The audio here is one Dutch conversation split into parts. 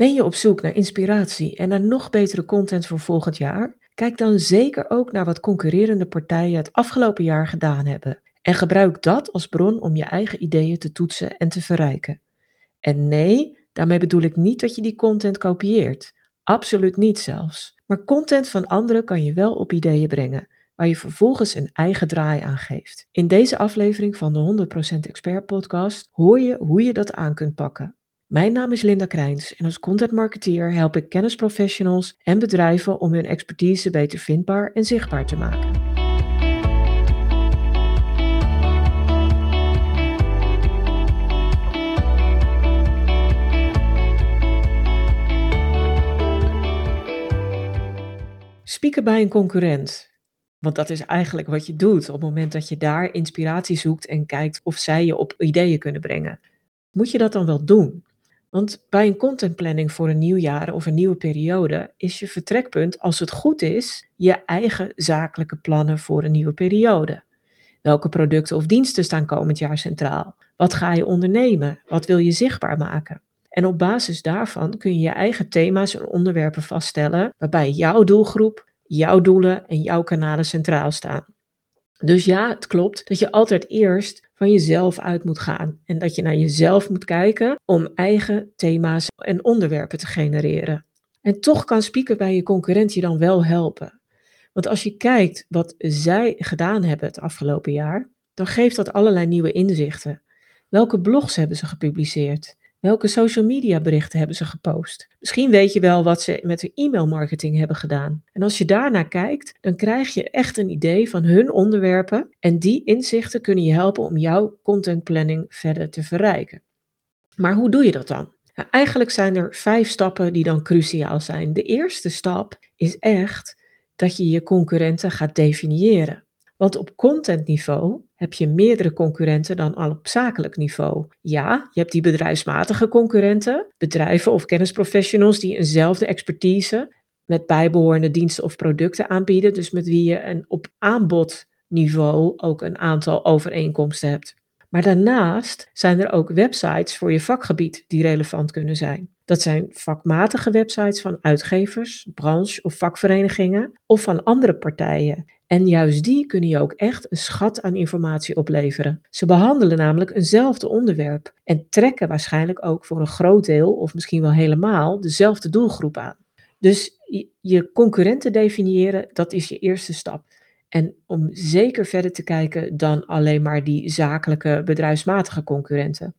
Ben je op zoek naar inspiratie en naar nog betere content voor volgend jaar? Kijk dan zeker ook naar wat concurrerende partijen het afgelopen jaar gedaan hebben. En gebruik dat als bron om je eigen ideeën te toetsen en te verrijken. En nee, daarmee bedoel ik niet dat je die content kopieert. Absoluut niet zelfs. Maar content van anderen kan je wel op ideeën brengen, waar je vervolgens een eigen draai aan geeft. In deze aflevering van de 100% Expert Podcast hoor je hoe je dat aan kunt pakken. Mijn naam is Linda Krijns en als content marketeer help ik kennisprofessionals en bedrijven om hun expertise beter vindbaar en zichtbaar te maken. Spieken bij een concurrent. Want dat is eigenlijk wat je doet op het moment dat je daar inspiratie zoekt en kijkt of zij je op ideeën kunnen brengen. Moet je dat dan wel doen? Want bij een contentplanning voor een nieuw jaar of een nieuwe periode is je vertrekpunt, als het goed is, je eigen zakelijke plannen voor een nieuwe periode. Welke producten of diensten staan komend jaar centraal? Wat ga je ondernemen? Wat wil je zichtbaar maken? En op basis daarvan kun je je eigen thema's en onderwerpen vaststellen waarbij jouw doelgroep, jouw doelen en jouw kanalen centraal staan. Dus ja, het klopt dat je altijd eerst van jezelf uit moet gaan en dat je naar jezelf moet kijken om eigen thema's en onderwerpen te genereren. En toch kan spieken bij je concurrent je dan wel helpen. Want als je kijkt wat zij gedaan hebben het afgelopen jaar, dan geeft dat allerlei nieuwe inzichten. Welke blogs hebben ze gepubliceerd? Welke social media berichten hebben ze gepost? Misschien weet je wel wat ze met hun e-mailmarketing hebben gedaan. En als je daarnaar kijkt, dan krijg je echt een idee van hun onderwerpen en die inzichten kunnen je helpen om jouw contentplanning verder te verrijken. Maar hoe doe je dat dan? Nou, eigenlijk zijn er vijf stappen die dan cruciaal zijn. De eerste stap is echt dat je je concurrenten gaat definiëren. Want op contentniveau heb je meerdere concurrenten dan al op zakelijk niveau. Ja, je hebt die bedrijfsmatige concurrenten, bedrijven of kennisprofessionals die eenzelfde expertise met bijbehorende diensten of producten aanbieden, dus met wie je een op aanbodniveau ook een aantal overeenkomsten hebt. Maar daarnaast zijn er ook websites voor je vakgebied die relevant kunnen zijn. Dat zijn vakmatige websites van uitgevers, branche of vakverenigingen of van andere partijen. En juist die kunnen je ook echt een schat aan informatie opleveren. Ze behandelen namelijk eenzelfde onderwerp en trekken waarschijnlijk ook voor een groot deel of misschien wel helemaal dezelfde doelgroep aan. Dus je concurrenten definiëren, dat is je eerste stap. En om zeker verder te kijken dan alleen maar die zakelijke bedrijfsmatige concurrenten.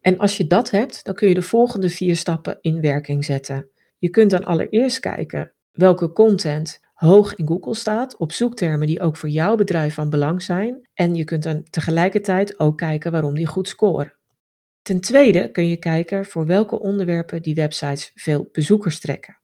En als je dat hebt, dan kun je de volgende vier stappen in werking zetten. Je kunt dan allereerst kijken welke content hoog in Google staat op zoektermen die ook voor jouw bedrijf van belang zijn. En je kunt dan tegelijkertijd ook kijken waarom die goed scoren. Ten tweede kun je kijken voor welke onderwerpen die websites veel bezoekers trekken.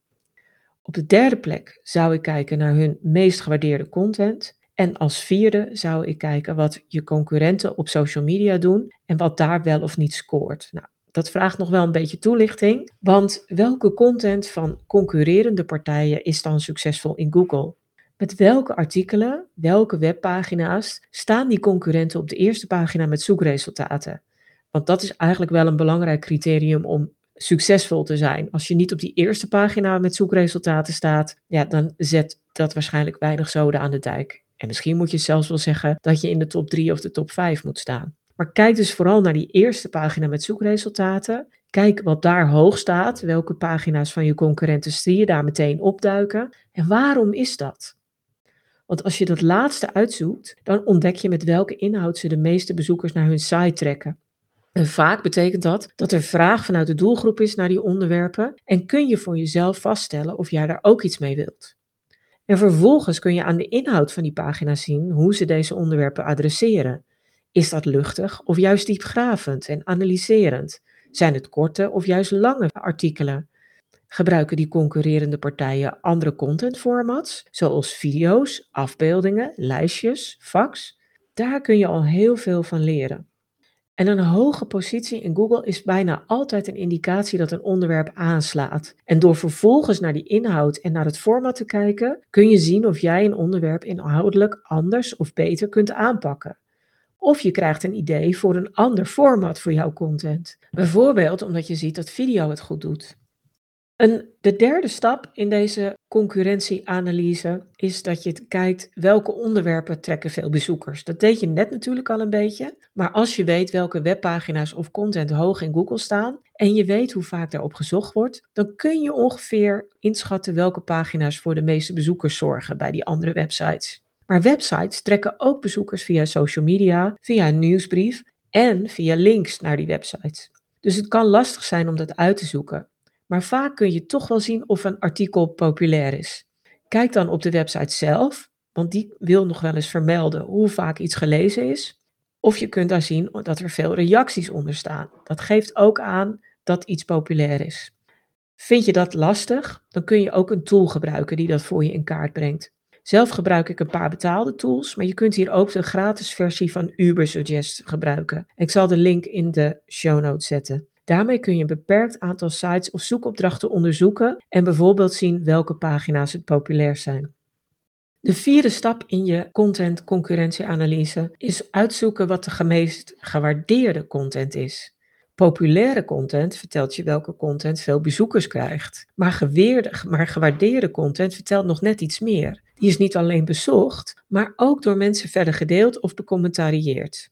Op de derde plek zou ik kijken naar hun meest gewaardeerde content. En als vierde zou ik kijken wat je concurrenten op social media doen en wat daar wel of niet scoort. Nou, dat vraagt nog wel een beetje toelichting, want welke content van concurrerende partijen is dan succesvol in Google? Met welke artikelen, welke webpagina's staan die concurrenten op de eerste pagina met zoekresultaten? Want dat is eigenlijk wel een belangrijk criterium om succesvol te zijn. Als je niet op die eerste pagina met zoekresultaten staat, ja, dan zet dat waarschijnlijk weinig zoden aan de dijk. En misschien moet je zelfs wel zeggen dat je in de top 3 of de top 5 moet staan. Maar kijk dus vooral naar die eerste pagina met zoekresultaten. Kijk wat daar hoog staat, welke pagina's van je concurrenten zie je daar meteen opduiken en waarom is dat? Want als je dat laatste uitzoekt, dan ontdek je met welke inhoud ze de meeste bezoekers naar hun site trekken. En vaak betekent dat dat er vraag vanuit de doelgroep is naar die onderwerpen en kun je voor jezelf vaststellen of jij daar ook iets mee wilt. En vervolgens kun je aan de inhoud van die pagina zien hoe ze deze onderwerpen adresseren. Is dat luchtig of juist diepgravend en analyserend? Zijn het korte of juist lange artikelen? Gebruiken die concurrerende partijen andere contentformats, zoals video's, afbeeldingen, lijstjes, fax? Daar kun je al heel veel van leren. En een hoge positie in Google is bijna altijd een indicatie dat een onderwerp aanslaat. En door vervolgens naar die inhoud en naar het format te kijken, kun je zien of jij een onderwerp inhoudelijk anders of beter kunt aanpakken. Of je krijgt een idee voor een ander format voor jouw content. Bijvoorbeeld omdat je ziet dat video het goed doet. De derde stap in deze concurrentieanalyse is dat je kijkt welke onderwerpen trekken veel bezoekers. Dat deed je net natuurlijk al een beetje, maar als je weet welke webpagina's of content hoog in Google staan en je weet hoe vaak daarop gezocht wordt, dan kun je ongeveer inschatten welke pagina's voor de meeste bezoekers zorgen bij die andere websites. Maar websites trekken ook bezoekers via social media, via een nieuwsbrief en via links naar die websites. Dus het kan lastig zijn om dat uit te zoeken maar vaak kun je toch wel zien of een artikel populair is. Kijk dan op de website zelf, want die wil nog wel eens vermelden hoe vaak iets gelezen is. Of je kunt daar zien dat er veel reacties onder staan. Dat geeft ook aan dat iets populair is. Vind je dat lastig? Dan kun je ook een tool gebruiken die dat voor je in kaart brengt. Zelf gebruik ik een paar betaalde tools, maar je kunt hier ook de gratis versie van Ubersuggest gebruiken. Ik zal de link in de show notes zetten. Daarmee kun je een beperkt aantal sites of zoekopdrachten onderzoeken en bijvoorbeeld zien welke pagina's het populair zijn. De vierde stap in je content concurrentieanalyse is uitzoeken wat de meest gewaardeerde content is. Populaire content vertelt je welke content veel bezoekers krijgt. Maar, geweerde, maar gewaardeerde content vertelt nog net iets meer. Die is niet alleen bezocht, maar ook door mensen verder gedeeld of becommentarieerd.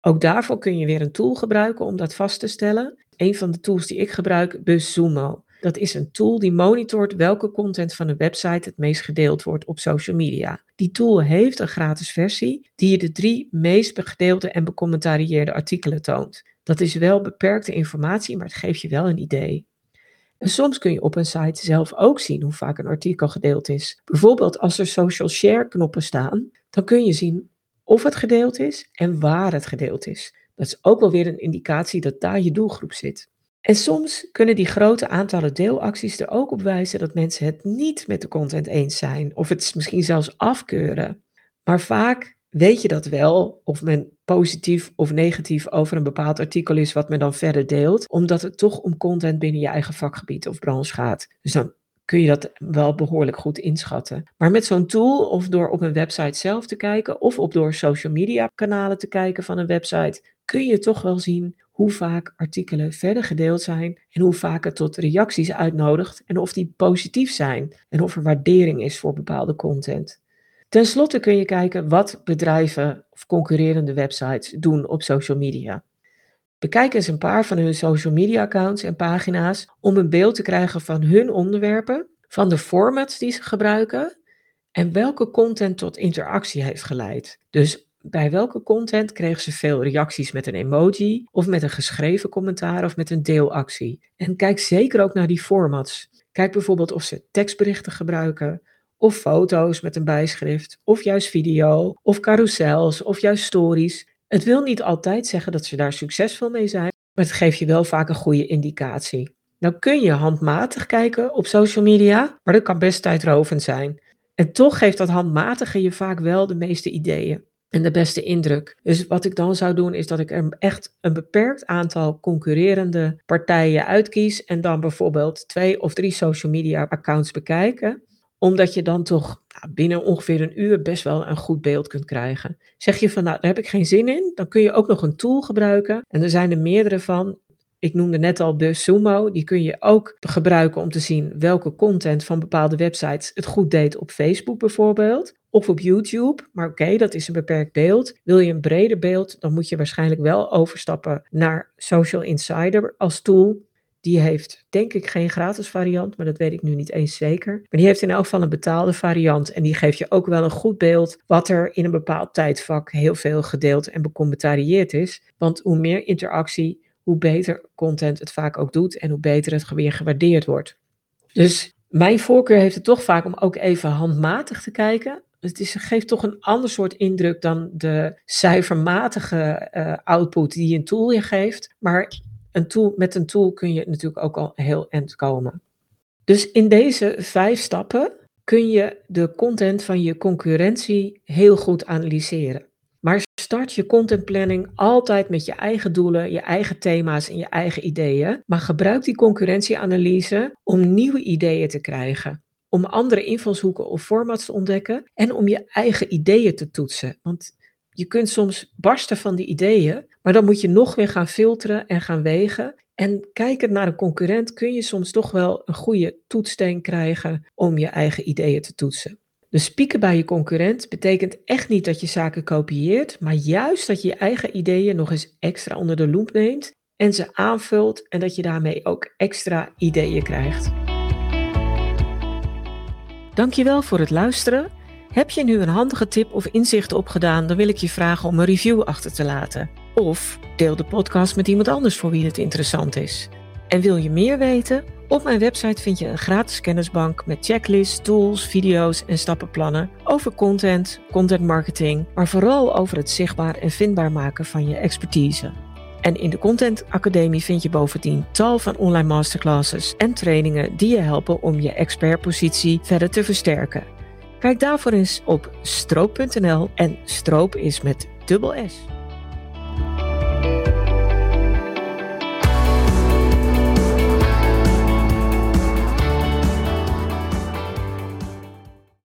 Ook daarvoor kun je weer een tool gebruiken om dat vast te stellen. Een van de tools die ik gebruik, BuzzSumo. Dat is een tool die monitort welke content van een website het meest gedeeld wordt op social media. Die tool heeft een gratis versie die je de drie meest gedeelde en becommentarieerde artikelen toont. Dat is wel beperkte informatie, maar het geeft je wel een idee. En soms kun je op een site zelf ook zien hoe vaak een artikel gedeeld is. Bijvoorbeeld als er social share knoppen staan, dan kun je zien of het gedeeld is en waar het gedeeld is. Dat is ook wel weer een indicatie dat daar je doelgroep zit. En soms kunnen die grote aantallen deelacties er ook op wijzen dat mensen het niet met de content eens zijn of het misschien zelfs afkeuren. Maar vaak weet je dat wel, of men positief of negatief over een bepaald artikel is wat men dan verder deelt, omdat het toch om content binnen je eigen vakgebied of branche gaat. Dus dan kun je dat wel behoorlijk goed inschatten. Maar met zo'n tool of door op een website zelf te kijken of op door social media kanalen te kijken van een website, kun je toch wel zien hoe vaak artikelen verder gedeeld zijn en hoe vaak het tot reacties uitnodigt en of die positief zijn en of er waardering is voor bepaalde content. Ten slotte kun je kijken wat bedrijven of concurrerende websites doen op social media. Bekijk eens een paar van hun social media accounts en pagina's om een beeld te krijgen van hun onderwerpen, van de formats die ze gebruiken en welke content tot interactie heeft geleid. Dus bij welke content kregen ze veel reacties met een emoji of met een geschreven commentaar of met een deelactie. En kijk zeker ook naar die formats. Kijk bijvoorbeeld of ze tekstberichten gebruiken, of foto's met een bijschrift, of juist video, of carousels, of juist stories. Het wil niet altijd zeggen dat ze daar succesvol mee zijn, maar het geeft je wel vaak een goede indicatie. Nou kun je handmatig kijken op social media, maar dat kan best tijdrovend zijn. En toch geeft dat handmatige je vaak wel de meeste ideeën en de beste indruk. Dus wat ik dan zou doen is dat ik er echt een beperkt aantal concurrerende partijen uitkies en dan bijvoorbeeld twee of drie social media accounts bekijken omdat je dan toch nou, binnen ongeveer een uur best wel een goed beeld kunt krijgen. Zeg je van nou, daar heb ik geen zin in, dan kun je ook nog een tool gebruiken. En er zijn er meerdere van. Ik noemde net al BuzzSumo. Die kun je ook gebruiken om te zien welke content van bepaalde websites het goed deed op Facebook bijvoorbeeld. Of op YouTube. Maar oké, dat is een beperkt beeld. Wil je een breder beeld, dan moet je waarschijnlijk wel overstappen naar Social Insider als tool. Die heeft denk ik geen gratis variant, maar dat weet ik nu niet eens zeker. Maar die heeft in elk geval een betaalde variant en die geeft je ook wel een goed beeld wat er in een bepaald tijdvak heel veel gedeeld en becommentarieerd is. Want hoe meer interactie, hoe beter content het vaak ook doet en hoe beter het weer gewaardeerd wordt. Dus mijn voorkeur heeft het toch vaak om ook even handmatig te kijken. Het is, geeft toch een ander soort indruk dan de cijfermatige uh, output die een tool je geeft. Maar tool, met een tool kun je natuurlijk ook al heel eind komen. Dus in deze vijf stappen kun je de content van je concurrentie heel goed analyseren. Maar start je contentplanning altijd met je eigen doelen, je eigen thema's en je eigen ideeën. Maar gebruik die concurrentieanalyse om nieuwe ideeën te krijgen. Om andere invalshoeken of formats te ontdekken en om je eigen ideeën te toetsen. Want je kunt soms barsten van die ideeën, maar dan moet je nog weer gaan filteren en gaan wegen. En kijkend naar een concurrent kun je soms toch wel een goede toetssteen krijgen om je eigen ideeën te toetsen. Dus spieken bij je concurrent betekent echt niet dat je zaken kopieert, maar juist dat je je eigen ideeën nog eens extra onder de loep neemt en ze aanvult en dat je daarmee ook extra ideeën krijgt. Dankjewel voor het luisteren. Heb je nu een handige tip of inzicht opgedaan, dan wil ik je vragen om een review achter te laten. Of deel de podcast met iemand anders voor wie het interessant is. En wil je meer weten? Op mijn website vind je een gratis kennisbank met checklists, tools, video's en stappenplannen over content, content marketing, maar vooral over het zichtbaar en vindbaar maken van je expertise. En in de Content Academie vind je bovendien tal van online masterclasses en trainingen die je helpen om je expertpositie verder te versterken. Kijk daarvoor eens op stroop.nl en stroop is met dubbel S.